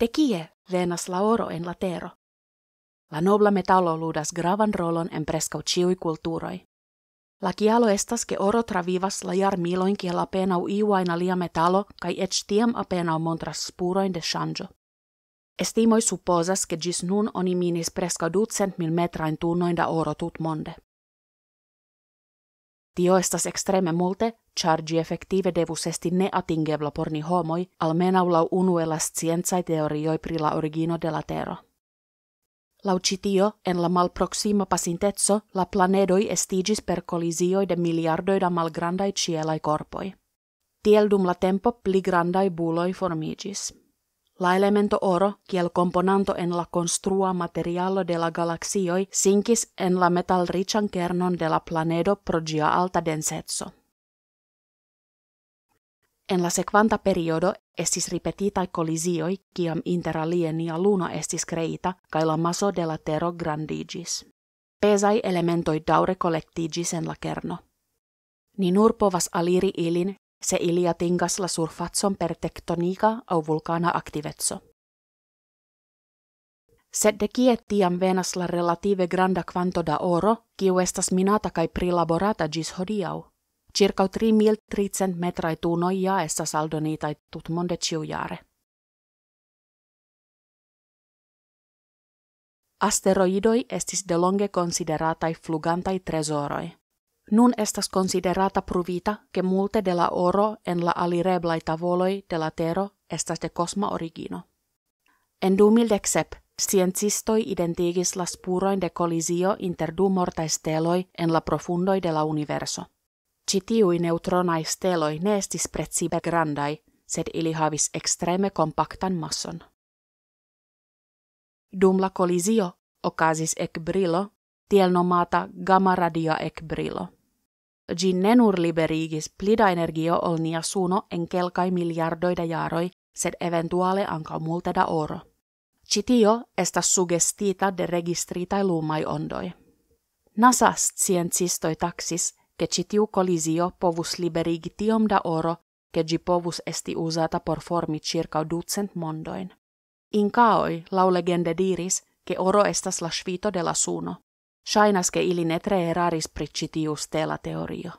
De kie venas la oro en la tero. La nobla metallo ludas gravan rolon en prescau ciui kulturoi. La kialo estas ke oro travivas la jar miloin kiel apenau iuaina lia metallo kai ec tiam apenau montras spuroin de shangio. Estimoi supposas ke gis nun oni minis presca ducent mil metrain tunnoin da oro tut monde. Tio estas extreme multe, char gi effective devus esti ne atingeblo por ni homoi, almena lau unu elas scienzai teorioi pri la origino de la tero. Lau citio, en la malproxima pacintetso, la planedoi estigis per colisioi de miliardoi da malgrandai cielai corpoi. Tiel dum la tempo pli grandai buloi formigis. La elemento oro, kiel componanto en la construa materialo de la galaxioi, sinkis en la metalrichan kernon de la planedo pro gia alta densetso. En la sequanta periodo estis ripetitai colisioi, kiam inter alie nia luna estis creita, kai la maso de la tero grandigis. Pesai elementoi daure collectigis en la kerno. Ni nur povas aliri ilin, se ilia tingas la surfatson per tektonika au vulcana activetso. Sed de kie tiam venas la relative granda quanto da oro, kiu estas minata kai prilaborata gis hodiau. Circa 3300 metrai tunoi ja estas aldonitai tut monde ciujare. Asteroidoi estis de longe consideratai flugantai tresoroi. Nun estas considerata pruvita che multe de la oro en la alireblai tavoloi de la tero estas de cosma origino. En 2017, sciencistoi identigis la spuroin de collisio inter du mortai steloi en la profundoi de la universo. Citiui neutronai steloi ne estis precibe grandai, sed ili havis extreme compactan masson. Dum la collisio ocasis ec brilo, tiel nomata gamma radia ec brilo. Gi ne nur liberigis plida energio ol nia suno en kelkai miliardoida jaroi, sed eventuale anka multe da oro. Citio estas sugestita de registritai lumai ondoi. NASA sciencistoi taxis, che citiu collisio povus liberigi tiom da oro, che gi povus esti usata por formi circa ducent mondoin. In caoi, lau legende diris, che oro estas la svito de la suno. Shainas che ili ne stela teorio.